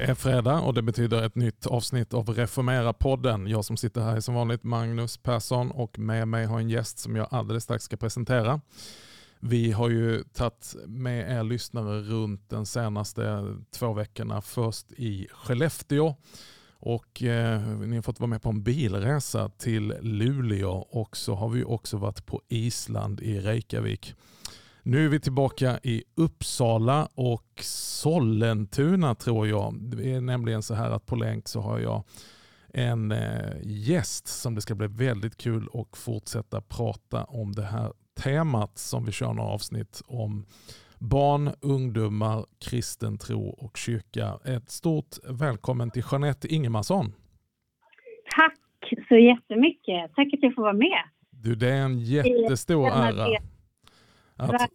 Det är fredag och det betyder ett nytt avsnitt av Reformera-podden. Jag som sitter här är som vanligt Magnus Persson och med mig har en gäst som jag alldeles strax ska presentera. Vi har ju tagit med er lyssnare runt den senaste två veckorna. Först i Skellefteå och eh, ni har fått vara med på en bilresa till Luleå och så har vi också varit på Island i Reykjavik. Nu är vi tillbaka i Uppsala och Sollentuna tror jag. Det är nämligen så här att på länk så har jag en eh, gäst som det ska bli väldigt kul att fortsätta prata om det här temat som vi kör några avsnitt om barn, ungdomar, kristen tro och kyrka. Ett stort välkommen till Jeanette Ingemarsson. Tack så jättemycket. Tack att jag får vara med. Du, det är en jättestor ära att,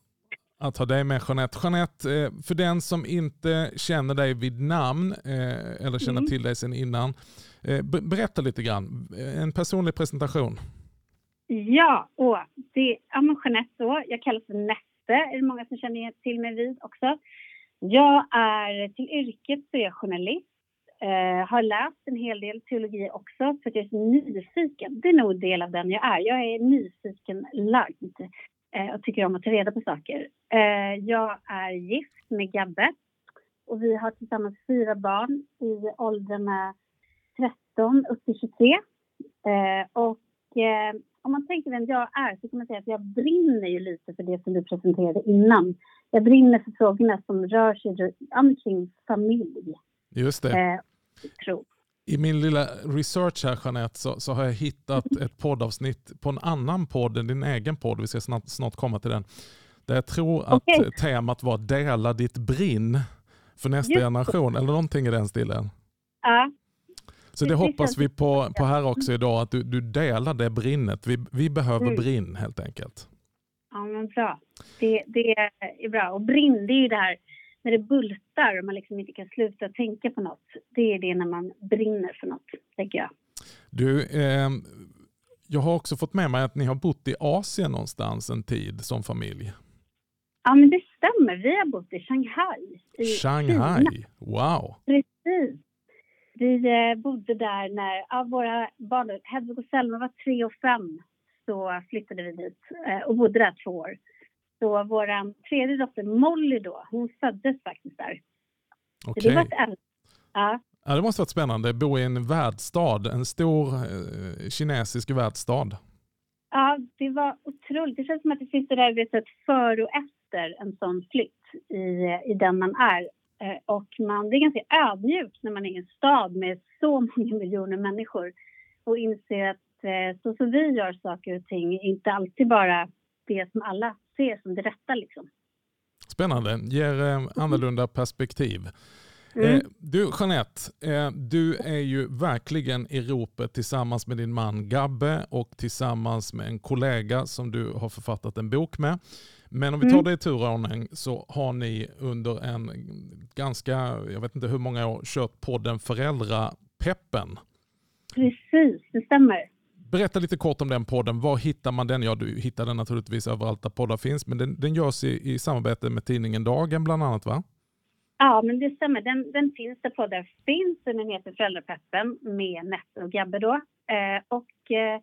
att ha dig med Jeanette. Jeanette, eh, för den som inte känner dig vid namn eh, eller känner mm. till dig sedan innan, eh, berätta lite grann. En personlig presentation. Ja, och det, ja men Jeanette då. Jag kallas för Nette, är det många som känner till mig vid också. Jag är till yrket så är jag journalist. Eh, har läst en hel del teologi också för att jag är så nyfiken. Det är nog en del av den jag är. Jag är nyfiken lagd och tycker om att ta reda på saker. Eh, jag är gift med Gabbe och vi har tillsammans fyra barn i åldrarna 13 upp till 23. Eh, och eh, om man tänker vem jag är så kan man säga att jag brinner ju lite för det som du presenterade innan. Jag brinner för frågorna som rör sig omkring familj. Just det. Eh, tro. I min lilla research här Jeanette så, så, har jag hittat mm. ett poddavsnitt på en annan podd än din egen podd. Vi ska snart, snart komma till den. Där jag tror att okay. temat var dela ditt brinn för nästa Just generation det. eller någonting i den stilen. Ja, så det hoppas vi på, på här också idag, att du, du delar det brinnet. Vi, vi behöver mm. brinn helt enkelt. Ja, men bra. Det, det är bra. Och brinn, det är ju det här när det bultar och man liksom inte kan sluta tänka på något. Det är det när man brinner för något, tänker jag. Du, eh, jag har också fått med mig att ni har bott i Asien någonstans en tid som familj. Ja, men det stämmer. Vi har bott i Shanghai. I Shanghai, Kina. wow! Precis. Vi eh, bodde där när ja, våra barn, Hedvig och Selma var tre och fem, så flyttade vi dit eh, och bodde där två år. Så vår tredje dotter Molly då, hon föddes faktiskt där. Okay. Så det var ett ja. ja. Det måste varit spännande, att bo i en världsstad, en stor eh, kinesisk världsstad. Ja, det var otroligt. Det känns som att det finns det där vet, ett före och efter en sån flytt i, i den man är. Eh, och man, det är ganska ödmjukt när man är i en stad med så många miljoner människor och inser att eh, så som vi gör saker och ting inte alltid bara det som alla ser som det rätta. Liksom. Spännande, ger eh, annorlunda perspektiv. Mm. du Jeanette, du är ju verkligen i ropet tillsammans med din man Gabbe och tillsammans med en kollega som du har författat en bok med. Men om vi tar mm. det i turordning så har ni under en ganska, jag vet inte hur många år, kört podden Föräldrapeppen. Precis, det stämmer. Berätta lite kort om den podden. Var hittar man den? Ja, du hittar den naturligtvis överallt där poddar finns, men den, den görs i, i samarbete med tidningen Dagen bland annat va? Ja, men det stämmer. Den, den finns där poddar finns. Den heter Föräldrapeppen med Nette och Gabbe då. Eh, och eh,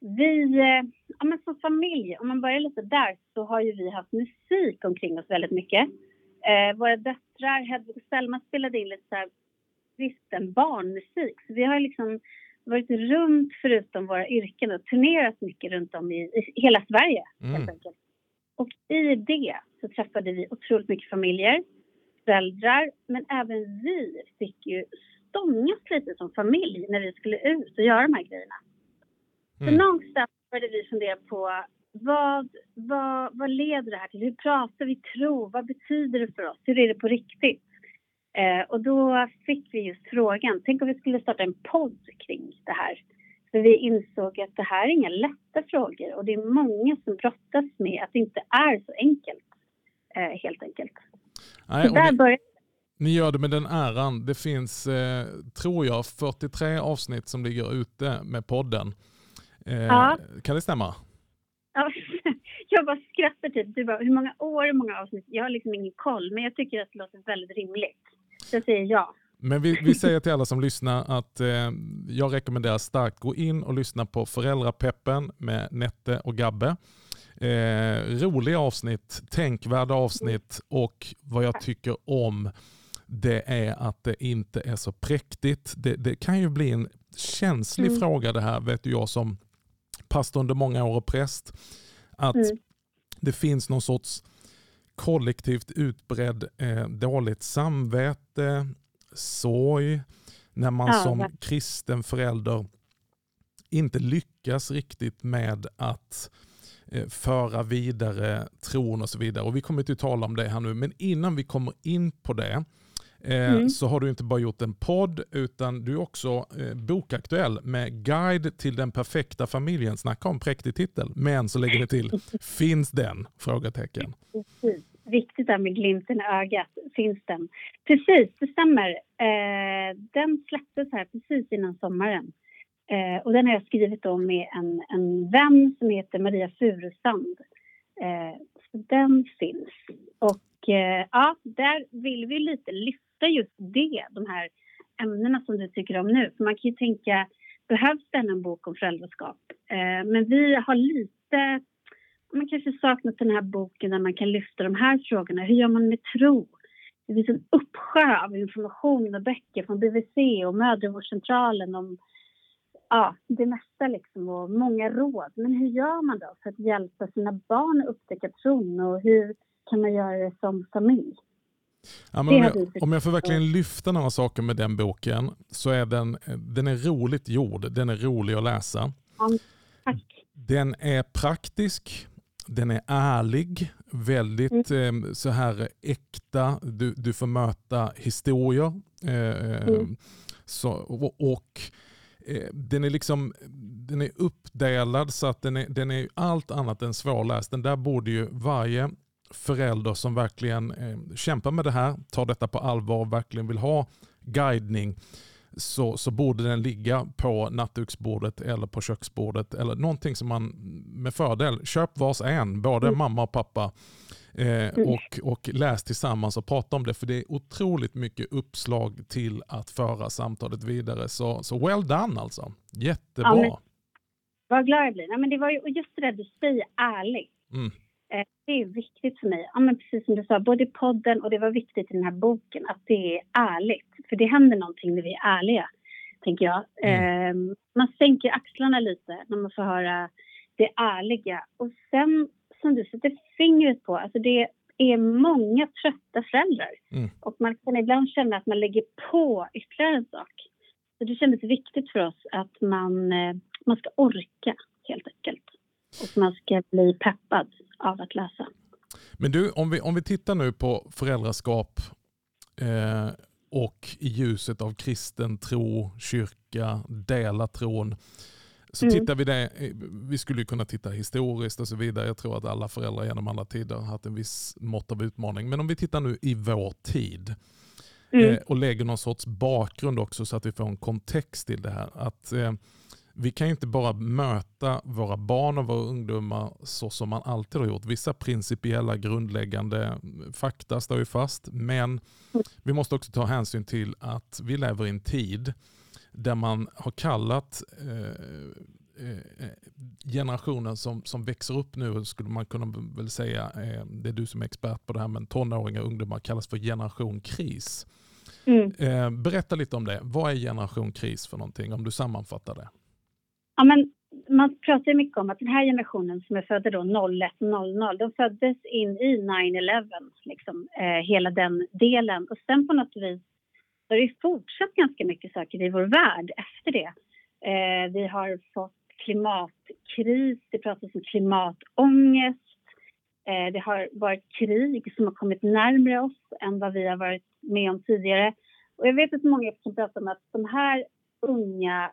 vi, eh, ja men som familj, om man börjar lite där, så har ju vi haft musik omkring oss väldigt mycket. Eh, våra döttrar, Hedvig och Selma, spelade in lite så här kristen barnmusik. Så vi har liksom varit runt, förutom våra yrken, och turnerat mycket runt om i, i hela Sverige, mm. Och i det så träffade vi otroligt mycket familjer, föräldrar, men även vi fick ju stångas lite som familj när vi skulle ut och göra de här grejerna. Mm. Så någonstans började vi fundera på vad, vad, vad leder det här till? Hur pratar vi tro? Vad betyder det för oss? Hur är det på riktigt? Eh, och då fick vi just frågan, tänk om vi skulle starta en podd kring det här. För vi insåg att det här är inga lätta frågor och det är många som brottas med att det inte är så enkelt, eh, helt enkelt. Nej, så där började ni gör det med den äran. Det finns, eh, tror jag, 43 avsnitt som ligger ute med podden. Eh, ja. Kan det stämma? Ja, jag bara skrattar typ. Du bara, hur många år, hur många avsnitt? Jag har liksom ingen koll, men jag tycker att det låter väldigt rimligt. Jag säger ja. Men vi, vi säger till alla som lyssnar att eh, jag rekommenderar starkt gå in och lyssna på Föräldrapeppen med Nette och Gabbe. Eh, roliga avsnitt, tänkvärda avsnitt och vad jag tycker om det är att det inte är så präktigt. Det, det kan ju bli en känslig mm. fråga det här, vet jag som pastor under många år och präst. Att mm. det finns någon sorts kollektivt utbredd eh, dåligt samvete, sorg, när man ja, som ja. kristen förälder inte lyckas riktigt med att eh, föra vidare tron och så vidare. Och Vi kommer inte att tala om det här nu, men innan vi kommer in på det mm. så har du inte bara gjort en podd utan du är också eh, bokaktuell med Guide till den perfekta familjen. Snacka om präktig titel. Men så lägger vi till, finns den? Frågetecken. Precis. Viktigt där med glimten i ögat. Finns den? Precis, det stämmer. Eh, den släpptes här precis innan sommaren. Eh, och den har jag skrivit om med en, en vän som heter Maria Furusand. Eh, så den finns. Och eh, ja, där vill vi lite lyfta lyfta just det, de här ämnena som du tycker om nu. För man kan ju tänka, behövs det en bok om föräldraskap? Eh, men vi har lite, man kanske saknat den här boken där man kan lyfta de här frågorna. Hur gör man med tro? Det finns en uppsjö av information och böcker från BVC och mödravårdscentralen om ja, det mesta liksom och många råd. Men hur gör man då för att hjälpa sina barn att upptäcka tron och hur kan man göra det som familj? Ja, men om, jag, om jag får verkligen lyfta några saker med den boken så är den, den är roligt gjord. Den är rolig att läsa. Den är praktisk. Den är ärlig, väldigt mm. eh, så här äkta. Du, du får möta historier. Eh, mm. så, och, och eh, den är liksom den är uppdelad så att den är, den är allt annat än svårläst. Den där borde ju varje förälder som verkligen eh, kämpar med det här, tar detta på allvar och verkligen vill ha guidning så, så borde den ligga på nattduksbordet eller på köksbordet eller någonting som man med fördel, köp vars en, både mm. mamma och pappa eh, mm. och, och läs tillsammans och prata om det för det är otroligt mycket uppslag till att föra samtalet vidare. Så, så well done alltså, jättebra. Ja, vad glad jag blir. Ja, men det var ju just det där du säger, ärligt. Mm. Eh, det är viktigt för mig, ja, men precis som du sa, både i podden och det var viktigt i den här boken, att det är ärligt. För det händer någonting när vi är ärliga, tänker jag. Mm. Eh, man sänker axlarna lite när man får höra det ärliga. Och sen, som du sätter fingret på, alltså det är många trötta föräldrar. Mm. Och man kan ibland känna att man lägger på ytterligare en sak. Så det kändes viktigt för oss att man, eh, man ska orka, helt enkelt. Och man ska bli peppad av att läsa. Men du, om vi, om vi tittar nu på föräldraskap eh, och i ljuset av kristen tro, kyrka, dela tron. Så mm. tittar vi det, vi skulle kunna titta historiskt och så vidare. Jag tror att alla föräldrar genom alla tider har haft en viss mått av utmaning. Men om vi tittar nu i vår tid mm. eh, och lägger någon sorts bakgrund också så att vi får en kontext till det här. Att eh, vi kan inte bara möta våra barn och våra ungdomar så som man alltid har gjort. Vissa principiella grundläggande fakta står ju fast, men vi måste också ta hänsyn till att vi lever i en tid där man har kallat eh, eh, generationen som, som växer upp nu, skulle man kunna väl säga, eh, det är du som är expert på det här, men tonåringar och ungdomar kallas för generation kris. Mm. Eh, berätta lite om det. Vad är generation kris för någonting, om du sammanfattar det? Ja, men man pratar mycket om att den här generationen som är födda då 01, 00, de föddes in i 9-11, liksom, eh, hela den delen. Och sen på något vis har det fortsatt ganska mycket saker i vår värld efter det. Eh, vi har fått klimatkris, det pratas om klimatångest. Eh, det har varit krig som har kommit närmare oss än vad vi har varit med om tidigare. Och jag vet att många som pratar om att de här unga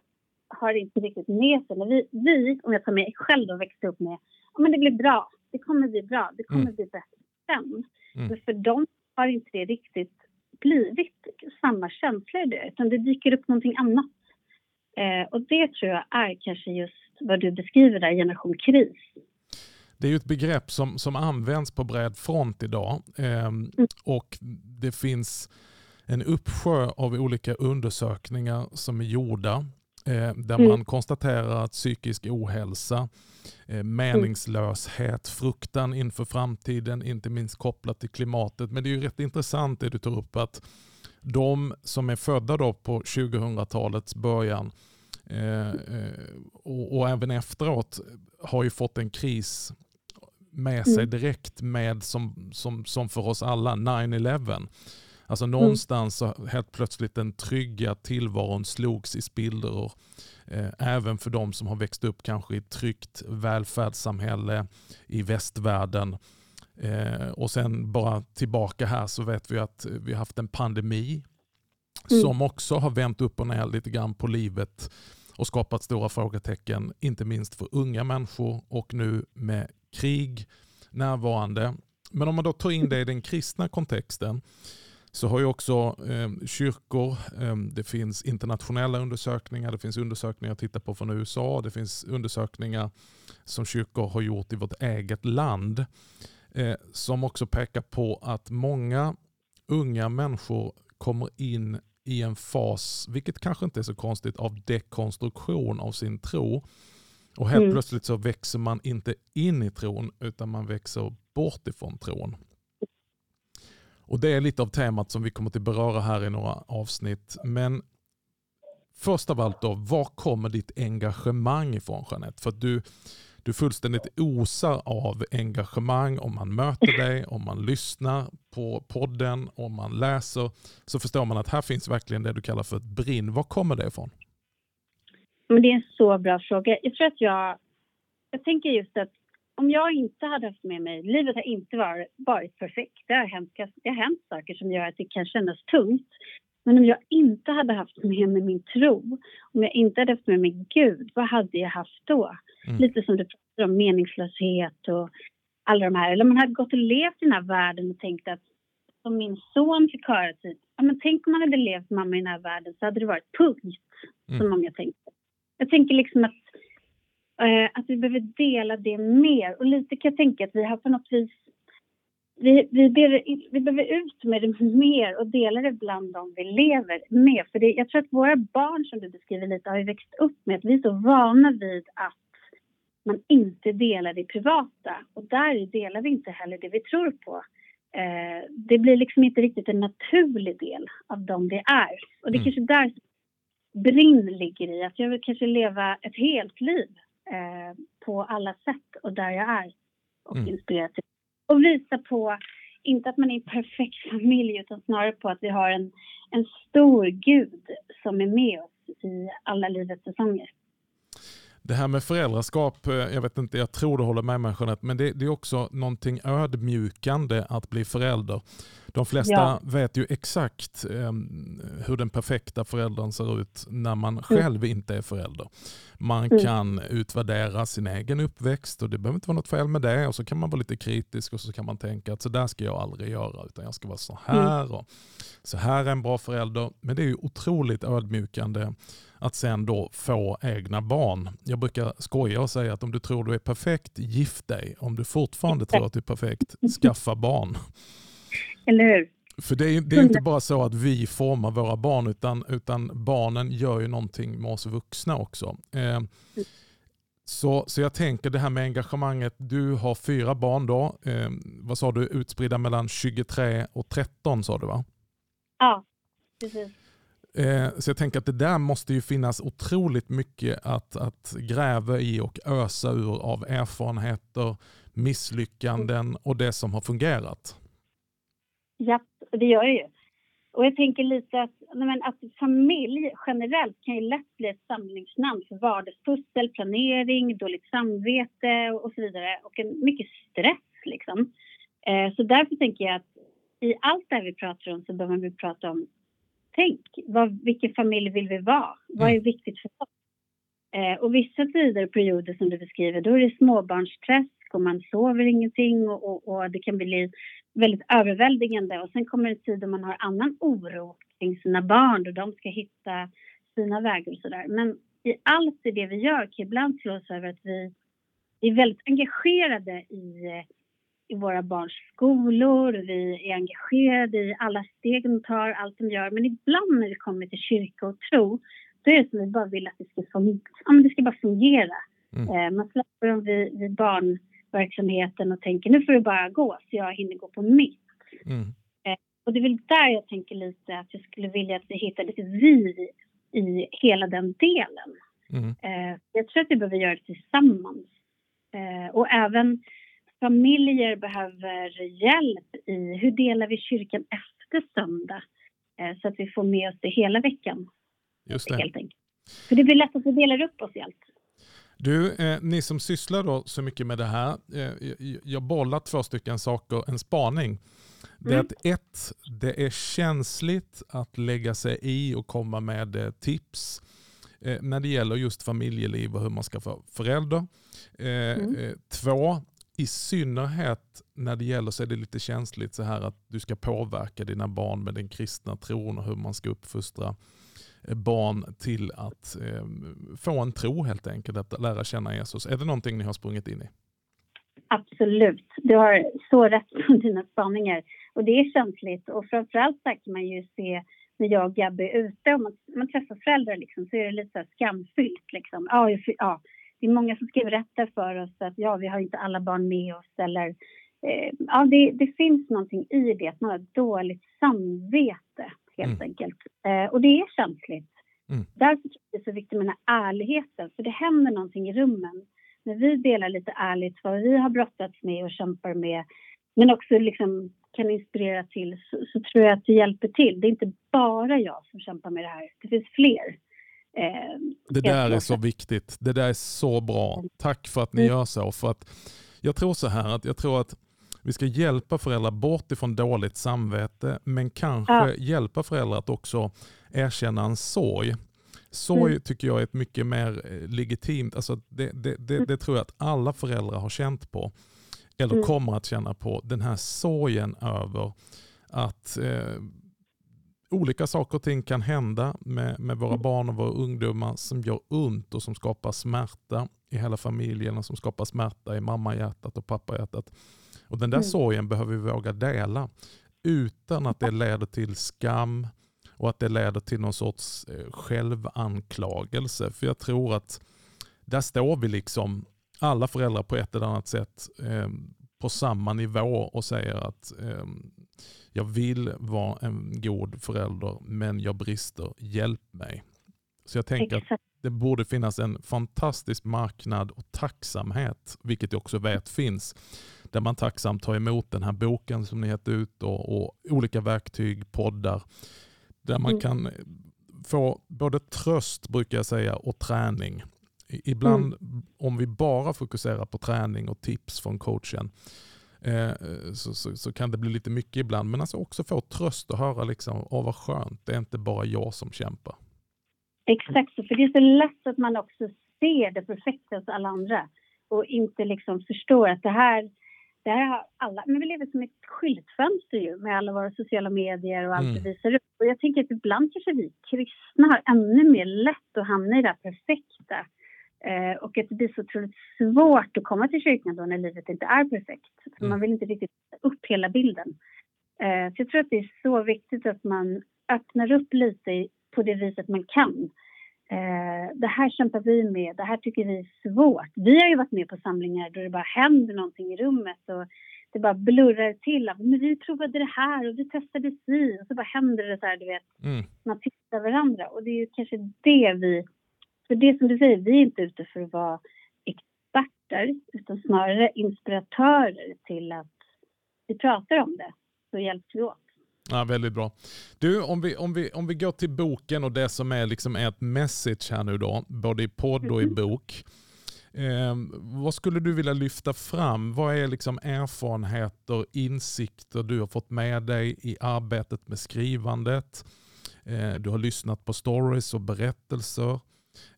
har inte riktigt med sig. När vi, vi, om jag tar mig själv då, växte upp med ja, men det blir bra, det kommer bli bra, det kommer mm. bli bättre sen. Mm. Men för dem har inte det riktigt blivit samma känsla i det, utan det dyker upp någonting annat. Eh, och det tror jag är kanske just vad du beskriver där, generation kris. Det är ju ett begrepp som, som används på bred front idag eh, mm. och det finns en uppsjö av olika undersökningar som är gjorda eh, där mm. man konstaterar att psykisk ohälsa, eh, meningslöshet, fruktan inför framtiden, inte minst kopplat till klimatet. Men det är ju rätt intressant det du tar upp att de som är födda då på 2000-talets början eh, och, även efteråt har ju fått en kris med sig mm. direkt med som, som, som för oss alla 9-11. Alltså mm. någonstans så helt plötsligt den trygga tillvaron slogs i spillror. Eh, även för de som har växt upp kanske i ett tryggt välfärdssamhälle i västvärlden. Eh, och sen bara tillbaka här så vet vi att vi har haft en pandemi mm. som också har vänt upp och ner lite grann på livet och skapat stora frågetecken, inte minst för unga människor och nu med krig närvarande. Men om man då tar in det i den kristna kontexten så har ju också eh, kyrkor, eh, det finns internationella undersökningar, det finns undersökningar att titta på från USA, det finns undersökningar som kyrkor har gjort i vårt eget land eh, som också pekar på att många unga människor kommer in i en fas, vilket kanske inte är så konstigt, av dekonstruktion av sin tro. Och helt mm. plötsligt så växer man inte in i tron utan man växer bort ifrån tron. Och Det är lite av temat som vi kommer att beröra här i några avsnitt. Men först av allt, då, var kommer ditt engagemang ifrån Jeanette? För du, du fullständigt osar av engagemang om man möter dig, om man lyssnar på podden, om man läser. Så förstår man att här finns verkligen det du kallar för ett brinn. Var kommer det ifrån? Men det är en så bra fråga. Jag tror att jag... Jag tänker just att om jag inte hade haft med mig... Livet har inte varit, varit perfekt. Det har, hänt, det har hänt saker som gör att det kan kännas tungt. Men om jag inte hade haft med mig min tro, om jag inte hade haft med mig Gud, vad hade jag haft då? Mm. Lite som du pratar om meningslöshet och alla de här. Eller man hade gått och levt i den här världen och tänkt att som min son fick höra typ, ja men tänk om man hade levt mamma i den här världen så hade det varit punkt. Mm. Som om jag tänkte. Jag tänker liksom att, att vi behöver dela det mer. Och lite kan jag tänka att vi har på något vis vi, vi, ber, vi behöver ut med det mer och dela det bland dem vi lever med. För det, jag tror att våra barn, som du beskriver lite, har växt upp med att vi är så vana vid att man inte delar det privata. Och där delar vi inte heller det vi tror på. Eh, det blir liksom inte riktigt en naturlig del av dem det är. Och det är mm. kanske där brinn ligger i. Att jag vill kanske leva ett helt liv eh, på alla sätt och där jag är och mm. inspirera till. Och visa på, inte att man är en perfekt familj utan snarare på att vi har en, en stor Gud som är med oss i alla livets säsonger. Det här med föräldraskap, eh, jag vet inte, jag tror du håller med mig Jeanette, men det, det, är också någonting ödmjukande att bli förälder. De flesta ja. vet ju exakt eh, hur den perfekta föräldern ser ut när man mm. själv mm. inte är förälder. Man mm. kan utvärdera sin egen uppväxt och det behöver inte vara något fel med det. Och så kan man vara lite kritisk och så kan man tänka att så där ska jag aldrig göra utan jag ska vara så mm. här. Mm. Och så här är en bra förälder. Men det är ju otroligt ödmjukande att sen då få egna barn. Jag brukar skoja och säga att om du tror du är perfekt, gift dig. Om du fortfarande tror att du är perfekt, skaffa barn. Eller hur? För det är, det är inte bara så att vi formar våra barn utan, utan barnen gör ju någonting med oss vuxna också. Eh, så, så jag tänker det här med engagemanget. Du har fyra barn då. Eh, vad sa du? Utspridda mellan 23 och 13 sa du va? Ja, precis. Eh, så jag tänker att det där måste ju finnas otroligt mycket att, att gräva i och ösa ur av erfarenheter, misslyckanden och det som har fungerat. Ja, det gör det ju. Och jag tänker lite att, men, att familj generellt kan ju lätt bli ett samlingsnamn för vardagspussel, planering, dåligt samvete och så vidare och en, mycket stress liksom. Eh, så därför tänker jag att i allt det här vi pratar om så behöver vi prata om tänk, vad, vilken familj vill vi vara? Vad är mm. viktigt för oss? Eh, och vissa tider och perioder som du beskriver, då är det småbarnsträsk och man sover ingenting och, och, och, det kan bli väldigt överväldigande. Och sen kommer en tid då man har annan oro kring sina barn och de ska hitta sina vägar och sådär. Men i allt det vi gör kan ibland slå oss över att vi är väldigt engagerade i i våra barns skolor, vi är engagerade i alla steg de tar, allt de gör. Men ibland när det kommer till kyrka och tro, då är det som att vi bara vill att det ska, fungera. Ja, men det ska bara fungera. Mm. Eh, man släpper dem vid, vid barnverksamheten och tänker nu får det bara gå så jag hinner gå på mitt. Mm. Eh, och det är väl där jag tänker lite att jag skulle vilja att vi hittar lite vi i hela den delen. Mm. Eh, jag tror att vi behöver göra det tillsammans. Eh, och även familjer behöver hjälp i hur delar vi kyrkan efter söndag så att vi får med oss det hela veckan. Just det. Helt enkelt. För det blir lätt att vi delar upp oss i allt. Du, eh, ni som sysslar då så mycket med det här, eh, jag bollar två stycken saker, en spaning. Det är mm. att ett, det är känsligt att lägga sig i och komma med eh, tips eh, när det gäller just familjeliv och hur man ska få förälder. Eh, mm. Två, i synnerhet när det gäller så är det lite känsligt så här att du ska påverka dina barn med den kristna tron och hur man ska uppfostra Eh, barn till att eh, få en tro helt enkelt, att lära känna Jesus. Är det någonting ni har sprungit in i? Absolut. Du har så rätt på dina spaningar. Och det är känsligt och framförallt så kan man ju se när jag och Gabby är ute och man, man träffar föräldrar liksom, så är det lite så skamfyllt. Liksom. Ja, ja, det är många som skriver rätta för oss att ja, vi har inte alla barn med oss eller eh, ja, det, det, finns någonting i det att man har dåligt samvete helt mm. enkelt. Eh, och det är känsligt. Mm. Därför jag det är så viktigt med den här ärligheten, för det händer någonting i rummen. När vi delar lite ärligt vad vi har brottats med och kämpar med, men också liksom kan inspirera till, så, så tror jag att det hjälper till. Det är inte bara jag som kämpar med det här, det finns fler. Eh, det där är så viktigt. Det där är så bra. Tack för att ni mm. gör så. För att jag tror så här att jag tror att vi ska hjälpa föräldrar bort ifrån dåligt samvete men kanske ja. hjälpa föräldrar att också erkänna en sorg. Sorg mm. tycker jag är ett mycket mer eh, legitimt, alltså det, det, det, mm. det, tror jag att alla föräldrar har känt på. Eller mm. kommer att känna på. Den här sorgen över att eh, olika saker och ting kan hända med, med våra mm. barn och våra ungdomar som gör ont och som skapar smärta i hela familjen och som skapar smärta i mammahjärtat och pappahjärtat. Och den där mm. sorgen behöver vi våga dela utan att det leder till skam och att det leder till någon sorts eh, självanklagelse. För jag tror att där står vi liksom alla föräldrar på ett eller annat sätt eh, på samma nivå och säger att eh, jag vill vara en god förälder men jag brister, hjälp mig. Så jag tänker Exakt. att det borde finnas en fantastisk marknad och tacksamhet, vilket jag också vet finns, där man tacksamt tar emot den här boken som ni gett ut och, och olika verktyg, poddar, där man mm. kan få både tröst brukar jag säga och träning. Ibland mm. om vi bara fokuserar på träning och tips från coachen Eh, så, så, så, kan det bli lite mycket ibland. Men alltså också få tröst och höra liksom, åh vad skönt, det är inte bara jag som kämpar. Exakt, för det är så lätt att man också ser det perfekta hos alla andra och inte liksom förstår att det här, det här har alla, men vi lever som ett skyltfönster ju med alla våra sociala medier och allt mm. vi visar upp. Och jag tänker att ibland kanske vi kristna har ännu mer lätt att hamna i det perfekta Eh, och att det blir så otroligt svårt att komma till kyrkan då när livet inte är perfekt. För mm. Man vill inte riktigt upp hela bilden. Eh, så jag tror att det är så viktigt att man öppnar upp lite på det viset man kan. Eh, det här kämpar vi med, det här tycker vi är svårt. Vi har ju varit med på samlingar då det bara händer någonting i rummet och det bara blurrar till. Men vi provade det här och vi testade si och så bara händer det så här, du vet. Mm. Man tittar varandra och det är ju kanske det vi för det som du säger, vi är inte ute för att vara experter utan snarare inspiratörer till att vi pratar om det så hjälps vi åt. Ja, väldigt bra. Du, om vi, om, vi, om vi går till boken och det som är liksom ert message här nu då, både i podd och i mm. bok. Eh, vad skulle du vilja lyfta fram? Vad är liksom erfarenheter, insikter du har fått med dig i arbetet med skrivandet? Eh, du har lyssnat på stories och berättelser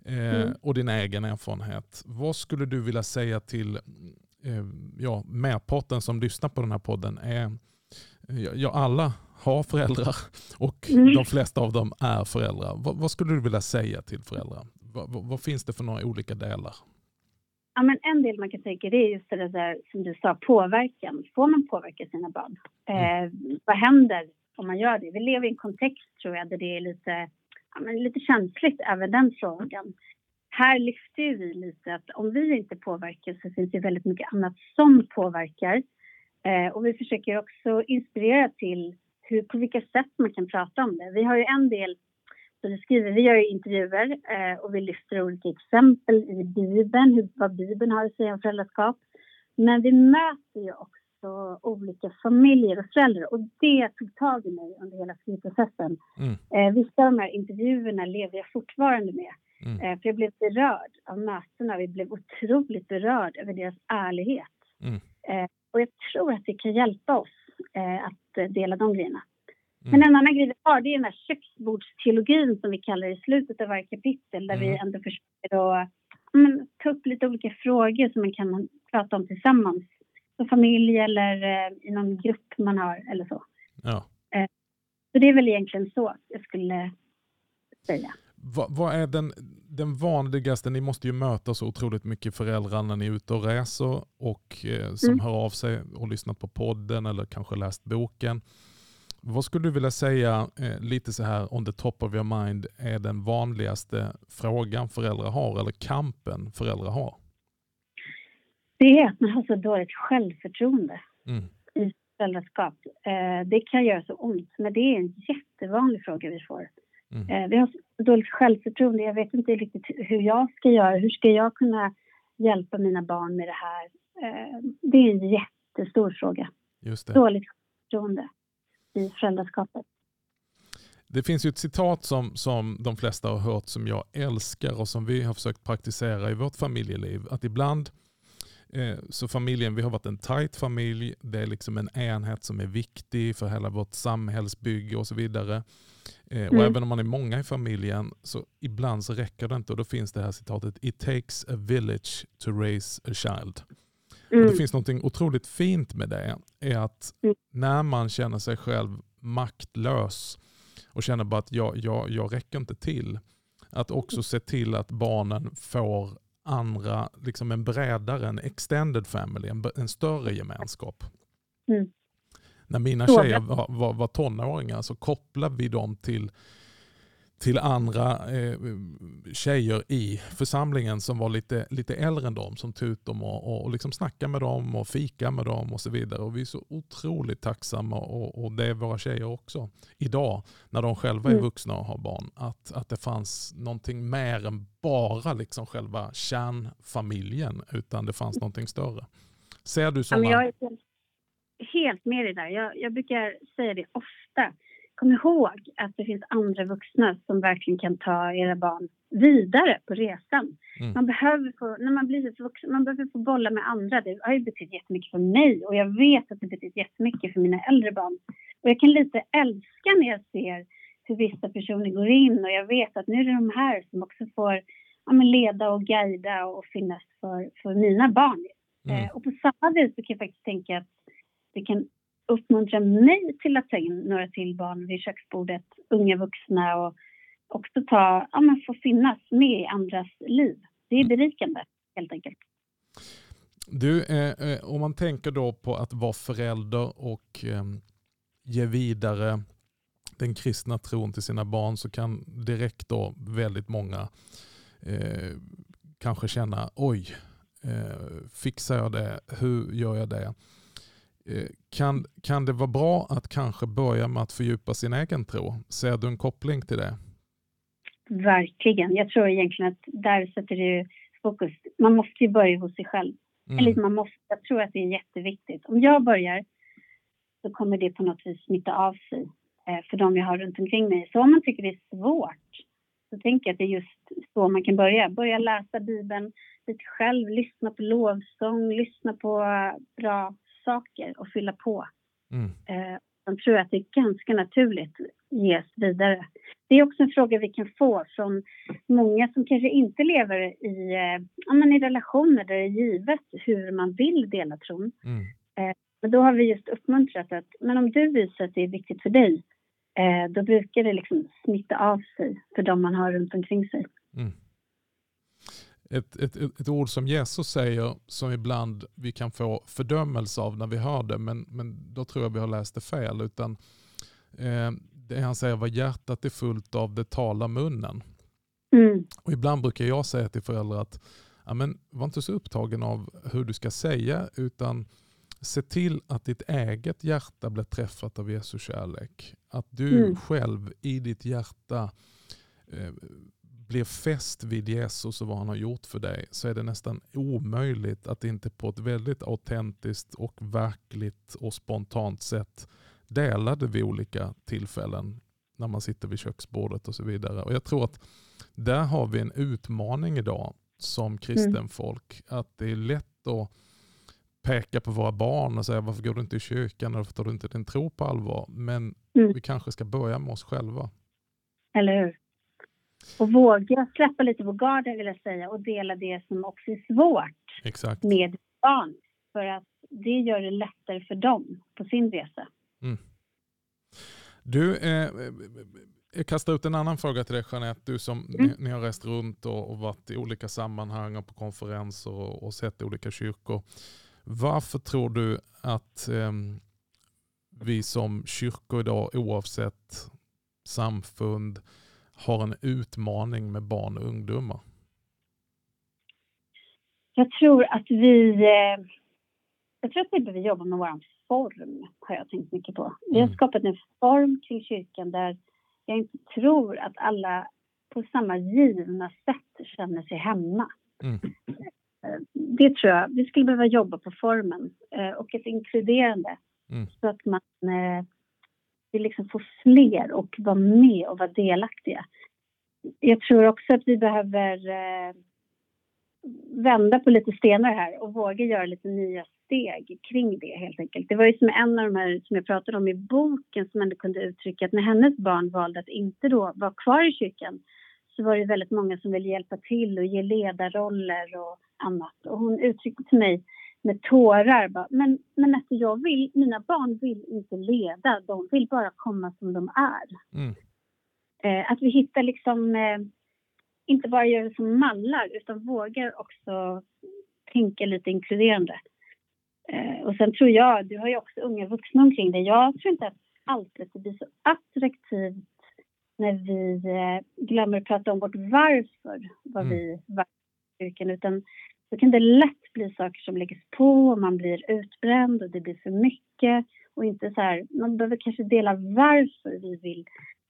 eh, mm. och din egen erfarenhet. Vad skulle du vilja säga till eh, ja, merparten som lyssnar på den här podden? Är, ja, alla har föräldrar och mm. de flesta av dem är föräldrar. Vad, vad skulle du vilja säga till föräldrar? Vad, vad, vad, finns det för några olika delar? ja, men en del man kan tänka det är just det där som du sa, påverkan. Får man påverka sina barn? Eh, vad händer om man gör det? Vi lever i en kontext tror jag där det är lite, ja, men lite känsligt även den frågan. Här lyfter vi lite att om vi inte påverkar så finns det väldigt mycket annat som påverkar. Eh, och vi försöker också inspirera till hur, på vilka sätt man kan prata om det. Vi har ju en del så vi skriver, vi gör intervjuer eh, och vi lyfter olika exempel i Bibeln, hur, vad Bibeln har att säga om föräldraskap. Men vi möter ju också olika familjer och föräldrar och det tog tag i mig under hela skrivprocessen. Mm. Eh, vissa av de här intervjuerna lever jag fortfarande med. Mm. Eh, för jag blev berörd av mötena, vi blev otroligt berörd över deras ärlighet. Mm. Eh, och jag tror att det kan hjälpa oss att dela de grejerna. Mm. Men en annan grej vi har, det är den här köksbordsteologin som vi kallar i slutet av varje kapitel, där mm. vi ändå försöker att men, ta upp lite olika frågor som man kan prata om tillsammans. Som familj eller eh, i någon grupp man har eller så. Ja. Eh, så det är väl egentligen så jag skulle säga. Va, vad är den, den vanligaste, ni måste ju möta så otroligt mycket föräldrar när ni är ute och reser och eh, som mm. hör av sig och lyssnat på podden eller kanske läst boken. Vad skulle du vilja säga, eh, lite så här on the top of your mind, är den vanligaste frågan föräldrar har eller kampen föräldrar har? Det är att man har så dåligt självförtroende mm. i föräldraskap. Eh, det kan göra så ont, men det är en jättevanlig fråga vi får. Mm. Eh, vi har dåligt självförtroende. Jag vet inte riktigt hur jag ska göra. Hur ska jag kunna hjälpa mina barn med det här? Eh, det är en jättestor fråga. Just det. Dåligt självförtroende i föräldraskapet. Det finns ju ett citat som, som de flesta har hört som jag älskar och som vi har försökt praktisera i vårt familjeliv. Att ibland så familjen, vi har varit en tajt familj, det är liksom en enhet som är viktig för hela vårt samhällsbygge och så vidare. Eh, och mm. även om man är många i familjen så ibland så räcker det inte och då finns det här citatet It takes a village to raise a child. Mm. Och det finns något otroligt fint med det. är att mm. När man känner sig själv maktlös och känner bara att jag, jag, jag räcker inte till. Att också se till att barnen får andra, liksom en bredare, en extended family, en, en större gemenskap. Mm. När mina tjejer var, var, var tonåringar så kopplade vi dem till till andra eh, tjejer i församlingen som var lite, lite äldre än dem, som tog ut dem och, och liksom snackade med dem och fika med dem och så vidare. Och vi är så otroligt tacksamma, och, och det är våra tjejer också, idag när de själva är mm. vuxna och har barn, att, att det fanns någonting mer än bara liksom själva kärnfamiljen, utan det fanns någonting större. Ser du sådana? Jag är helt med dig där. Jag, jag brukar säga det ofta kom ihåg att det finns andra vuxna som verkligen kan ta era barn vidare på resan. Mm. Man behöver få, när man blir vuxen, man behöver få bolla med andra. Det har ju betytt jättemycket för mig och jag vet att det betytt jättemycket för mina äldre barn. Och jag kan lite älska när jag ser hur vissa personer går in och jag vet att nu är det de här som också får ja, leda och guida och finnas för, för mina barn. Mm. Eh, och på samma vis så kan jag faktiskt tänka att det kan uppmuntra mig till att ta in några till barn vid köksbordet, unga vuxna och också ta, ja, men få finnas med i andras liv. Det är berikande helt enkelt. Du, eh, eh, om man tänker då på att vara förälder och eh, ge vidare den kristna tron till sina barn så kan direkt då väldigt många eh, kanske känna oj, eh, fixar jag det? Hur gör jag det? Eh, kan, kan det vara bra att kanske börja med att fördjupa sin egen tro? Ser du en koppling till det? Verkligen. Jag tror egentligen att där sätter du fokus. Man måste ju börja hos sig själv. Mm. Eller man måste, jag tror att det är jätteviktigt. Om jag börjar så kommer det på något vis smitta av sig eh, för de jag har runt omkring mig. Så om man tycker det är svårt så tänker jag att det är just så man kan börja. Börja läsa Bibeln lite själv, lyssna på lovsång, lyssna på bra saker och fylla på. Mm. Eh, jag tror att det är ganska naturligt ges vidare. Det är också en fråga vi kan få från många som kanske inte lever i, eh, ja, men i relationer där det är givet hur man vill dela tron. Mm. Eh, men då har vi just uppmuntrat att men om du visar att det är viktigt för dig, eh, då brukar det liksom smitta av sig för de man har runt omkring sig. Mm. Ett, ett, ett ord som Jesus säger som ibland vi kan få fördömelse av när vi hör det, men, men då tror jag vi har läst det fel. Utan eh, det han säger, vad hjärtat är fullt av, det talar munnen. Mm. Och ibland brukar jag säga till föräldrar att ja, men, var inte så upptagen av hur du ska säga, utan se till att ditt eget hjärta blir träffat av Jesu kärlek. Att du mm. själv i ditt hjärta eh, blir fäst vid Jesus och vad han har gjort för dig så är det nästan omöjligt att inte på ett väldigt autentiskt och verkligt och spontant sätt dela det vid olika tillfällen när man sitter vid köksbordet och så vidare. Och Jag tror att där har vi en utmaning idag som kristen mm. folk. Att det är lätt att peka på våra barn och säga varför går du inte i kyrkan, varför tar du inte din tro på allvar? Men mm. vi kanske ska börja med oss själva. Eller hur? Och våga släppa lite på garden vill jag säga och dela det som också är svårt Exakt. med barn. För att det gör det lättare för dem på sin resa. Mm. Du, eh, jag kastar ut en annan fråga till dig Jeanette. Du som mm. ni, ni, har rest runt och, och, varit i olika sammanhang och på konferenser och, och sett olika kyrkor. Varför tror du att eh, vi som kyrkor idag oavsett samfund har en utmaning med barn och ungdomar? Jag tror att vi, eh, jag tror att vi behöver jobba med vår form, har jag tänkt mycket på. Vi har mm. skapat en form kring kyrkan där jag inte tror att alla på samma givna sätt känner sig hemma. Mm. Eh, det tror jag. Vi skulle behöva jobba på formen eh, och ett inkluderande mm. så att man vi liksom får fler och vara med och vara delaktiga. Jag tror också att vi behöver eh, vända på lite stenar här och våga göra lite nya steg kring det helt enkelt. Det var ju som en av de här som jag pratade om i boken som ändå kunde uttrycka att när hennes barn valde att inte då vara kvar i kyrkan så var det väldigt många som ville hjälpa till och ge ledarroller och annat. Och hon uttryckte till mig med tårar. Bara, men, men alltså jag vill, mina barn vill inte leda, de vill bara komma som de är. Mm. Eh, att vi hittar liksom, eh, inte bara gör det som mallar utan vågar också tänka lite inkluderande. Eh, och sen tror jag, du har ju också unga vuxna omkring dig, jag tror inte att alltid det blir så attraktivt när vi eh, glömmer att prata om vårt varför, vad mm. vi var yrken, utan då kan det lätt bli saker som läggs på och man blir utbränd och det blir för mycket och inte så här, man behöver kanske dela varför vi vill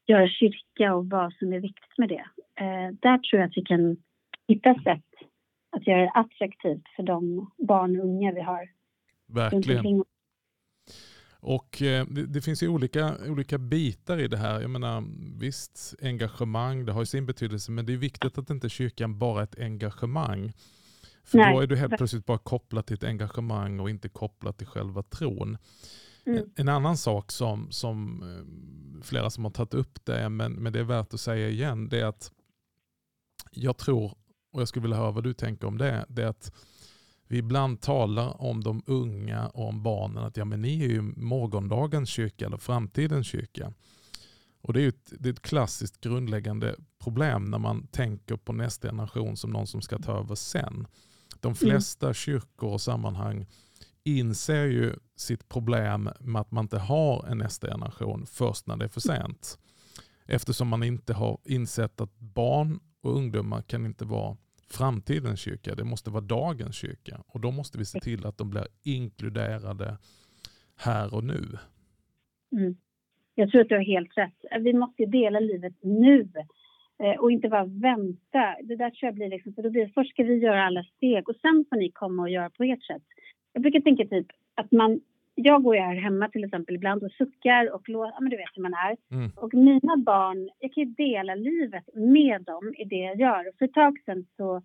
göra kyrka och vad som är viktigt med det. Eh, där tror jag att vi kan hitta sätt att göra det attraktivt för de barn och unga vi har. Verkligen. Och eh, det, det, finns ju olika, olika bitar i det här. Jag menar, visst, engagemang, det har ju sin betydelse, men det är viktigt att inte kyrkan bara är ett engagemang. För Nej. då är du helt plötsligt bara kopplad till ett engagemang och inte kopplad till själva tron. Mm. En annan sak som, som eh, flera som har tagit upp det, men, men det är värt att säga igen, det är att jag tror, och jag skulle vilja höra vad du tänker om det, det är att vi ibland talar om de unga och om barnen, att ja, men ni är ju morgondagens kyrka eller framtidens kyrka. Och Det är ett, det är ett klassiskt grundläggande problem när man tänker på nästa generation som någon som ska ta över sen. De mm. flesta mm. kyrkor och sammanhang inser ju sitt problem med att man inte har en nästa generation först när det är för sent. Eftersom man inte har insett att barn och ungdomar kan inte vara framtidens kyrka. Det måste vara dagens kyrka. Och då måste vi se till att de blir inkluderade här och nu. Mm. Jag tror att du har helt rätt. Vi måste dela livet nu och inte bara vänta. Det där tror jag blir liksom, för då blir det, först ska vi göra alla steg och sen får ni komma och göra på ert sätt. Jag brukar tänka typ att man, jag går ju här hemma till exempel ibland och suckar och låter, ja men du vet hur man är. Mm. Och mina barn, jag kan ju dela livet med dem i det jag gör. Och för ett tag sedan så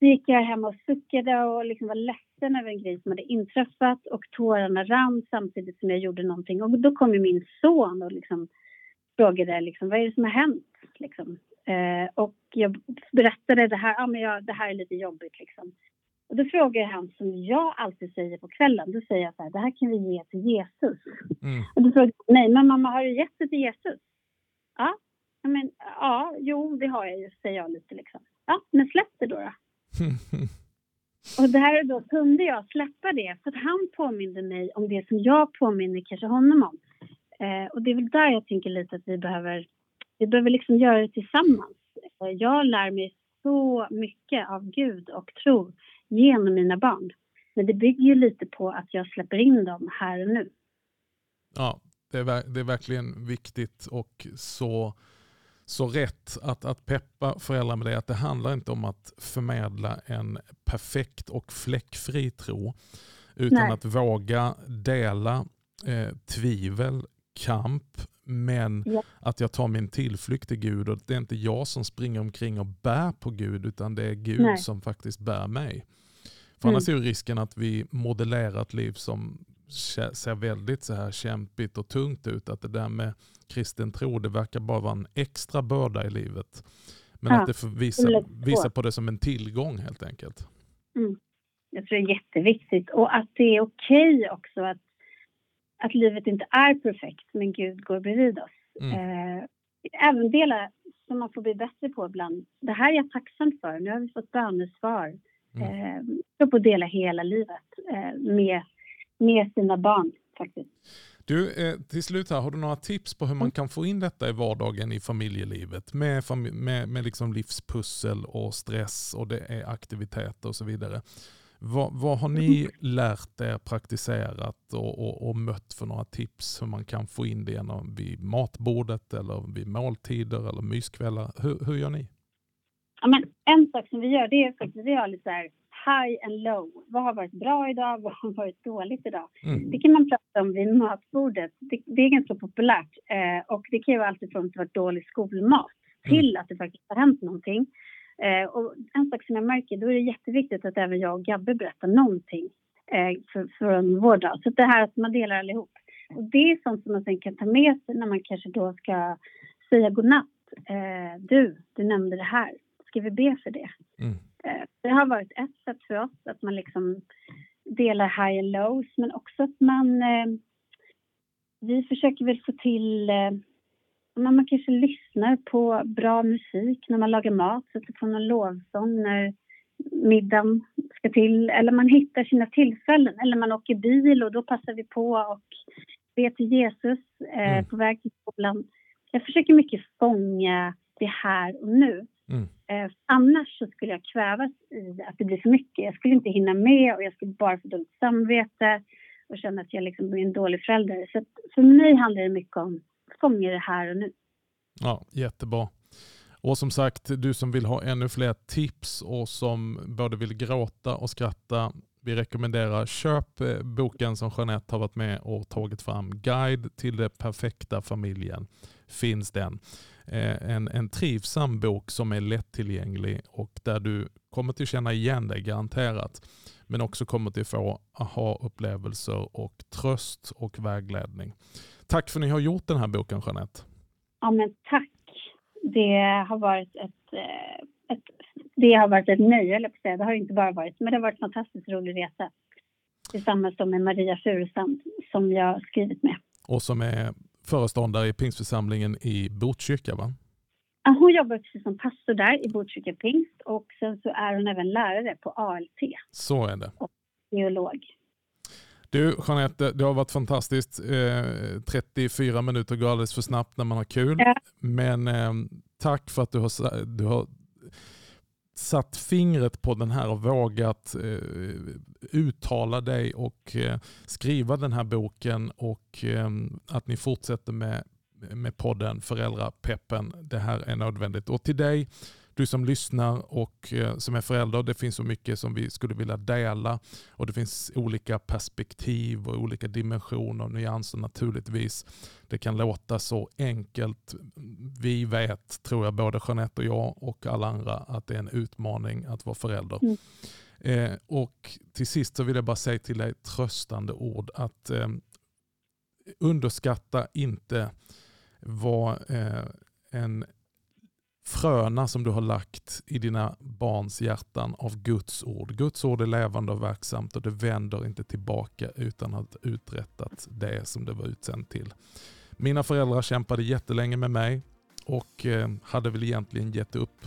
gick jag hem och suckade och liksom var ledsen över en grej som hade inträffat och tårarna rann samtidigt som jag gjorde någonting. Och då kom ju min son och liksom frågade liksom, vad är det som har hänt? Liksom. Eh, och jag berättade det här, ja men jag, det här är lite jobbigt liksom. Och då frågar han som jag alltid säger på kvällen, då säger jag så här, det här kan vi ge till Jesus. Mm. Och då frågar nej men mamma har du gett det till Jesus? Ja, men ja, jo det har jag ju, säger jag lite liksom. Ja, men släpp det då. då. Och där då kunde jag släppa det för att han påminde mig om det som jag påminner kanske honom om. Eh, och det är väl där jag tänker lite att vi behöver, vi behöver liksom göra det tillsammans. Eh, jag lär mig så mycket av Gud och tro genom mina barn. Men det bygger ju lite på att jag släpper in dem här och nu. Ja, det är, det är verkligen viktigt och så, så rätt att, att peppa föräldrar med det. Att det handlar inte om att förmedla en perfekt och fläckfri tro. Utan Nej. att våga dela eh, tvivel, kamp, men ja. att jag tar min tillflykt till Gud och det är inte jag som springer omkring och bär på Gud utan det är Gud Nej. som faktiskt bär mig. För mm. annars är ju risken att vi modellerar ett liv som ser väldigt så här kämpigt och tungt ut. Att det där med kristen tro, det verkar bara vara en extra börda i livet. Men ja, att det visar, visar på det som en tillgång helt enkelt. Mm. Jag tror det är jätteviktigt och att det är okej okay också att, att livet inte är perfekt men Gud går bredvid oss. Mm. Eh, även delar som man får bli bättre på ibland. Det här är jag tacksam för. Nu har vi fått bönesvar. Mm. Eh, på att dela hela livet eh, med med sina barn faktiskt. Du, eh, till slut här, har du några tips på hur man mm. kan få in detta i vardagen i familjelivet? Med, med, med liksom livspussel och stress och det är aktiviteter och så vidare. Vad, vad har ni mm. lärt er, praktiserat och, och, och, mött för några tips hur man kan få in det genom vid matbordet eller vid måltider eller myskvällar? Hur, hur gör ni? Ja, men en sak som vi gör det är faktiskt vi har lite så här high and low. Vad har varit bra idag? Vad har varit dåligt idag? Mm. Det kan man prata om vid matbordet. Det, det är ganska populärt. Eh, och det kan ju vara allt från att det varit dålig skolmat till mm. att det faktiskt har hänt någonting. Eh, och en sak som jag märker, då är det jätteviktigt att även jag och Gabbe berättar någonting eh, för, från vår dag. Så det här att man delar allihop. Och det är sånt som man sen kan ta med sig när man kanske då ska säga godnatt. Eh, du, du nämnde det här. Ska vi be för det? Mm. Eh, det har varit ett sätt för oss att man liksom delar high and lows men också att man... Eh, vi försöker väl få till... Eh, man kanske lyssnar på bra musik när man lagar mat, sätter på någon lovsång när middagen ska till. Eller man hittar sina tillfällen. Eller man åker bil och då passar vi på och ber till Jesus eh, mm. på väg till skolan. Jag försöker mycket fånga det här och nu. Mm. Eh, annars skulle jag kvävas i att det blir för mycket. Jag skulle inte hinna med och jag skulle bara få dåligt samvete och känna att jag liksom blir en dålig förälder. Så för mig handlar det mycket om fånga det här och nu. Ja, jättebra. Och som sagt, du som vill ha ännu fler tips och som både vill gråta och skratta, vi rekommenderar köp eh, boken som Jeanette har varit med och tagit fram. Guide till den perfekta familjen finns den. Eh, en, en trivsam bok som är lättillgänglig och där du kommer till känna igen dig garanterat. Men också kommer till få aha-upplevelser och tröst och vägledning. Tack för att ni har gjort den här boken Jeanette. Ja men tack. Det har varit ett, eh, ett det har varit ett nöje, eller säga. Det har inte bara varit, men det har varit en fantastiskt rolig resa. Tillsammans med Maria Furustrand som jag skrivit med. Och som är föreståndare i Pingstförsamlingen i Botkyrka va? Ja, hon jobbar precis som pastor där i Botkyrka Pingst och sen så är hon även lärare på ALT. Så är det. Och teolog. Du Jeanette, det har varit fantastiskt. Eh, 34 minuter går alldeles för snabbt när man har kul. Ja. Men eh, tack för att du har, du har satt fingret på den här och vågat eh, uttala dig och eh, skriva den här boken och eh, att ni fortsätter med, med podden Föräldrapeppen. Det här är nödvändigt. Och till dig du som lyssnar och eh, som är förälder, det finns så mycket som vi skulle vilja dela och det finns olika perspektiv och olika dimensioner och nyanser naturligtvis. Det kan låta så enkelt. Vi vet, tror jag, både Jeanette och jag och alla andra att det är en utmaning att vara förälder. Mm. Eh, och till sist så vill jag bara säga till dig tröstande ord att eh, underskatta inte vad eh, en fröna som du har lagt i dina barns hjärtan av Guds ord. Guds ord är levande och verksamt och det vänder inte tillbaka utan att ha uträttat det som det var utsänt till. Mina föräldrar kämpade jättelänge med mig och eh, hade väl egentligen gett upp.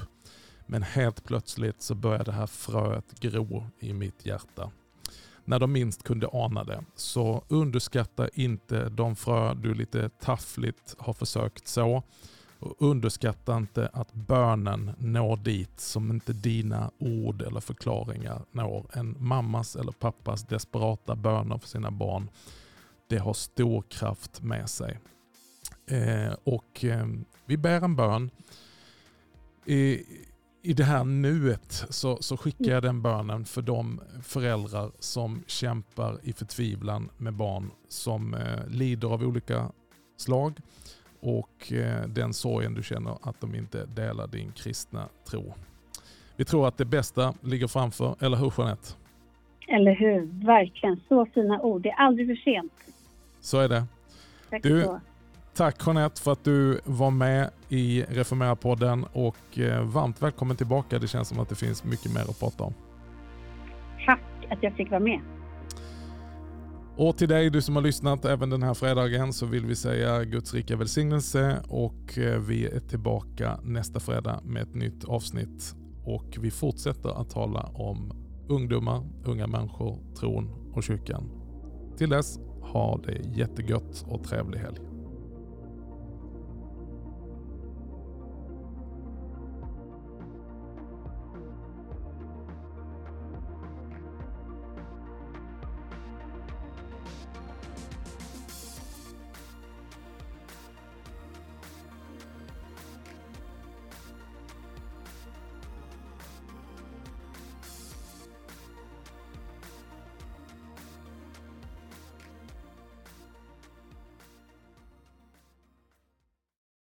Men helt plötsligt så började det här fröet gro i mitt hjärta. När de minst kunde ana det. Så underskatta inte de frö du lite taffligt har försökt så. Och underskatta inte att bönen når dit som inte dina ord eller förklaringar når. En mammas eller pappas desperata böner för sina barn, det har stor kraft med sig. Eh, och eh, Vi ber en bön. I, i det här nuet så, så skickar jag den bönen för de föräldrar som kämpar i förtvivlan med barn som eh, lider av olika slag och eh, den sorgen du känner att de inte delar din kristna tro. Vi tror att det bästa ligger framför, eller hur Jeanette? Eller hur, verkligen. Så fina ord. Det är aldrig för sent. Så är det. Tack Du- så. Tack Jeanette för att du var med i Reformera-podden och eh, varmt välkommen tillbaka. Det känns som att det finns mycket mer att prata om. Tack att jag fick vara med. Och till dig du som har lyssnat även den här fredagen så vill vi säga Guds rika välsignelse och eh, vi är tillbaka nästa fredag med ett nytt avsnitt. Och vi fortsätter att tala om ungdomar, unga människor, tron och kyrkan. Till dess, ha det jättegött och trevlig helg.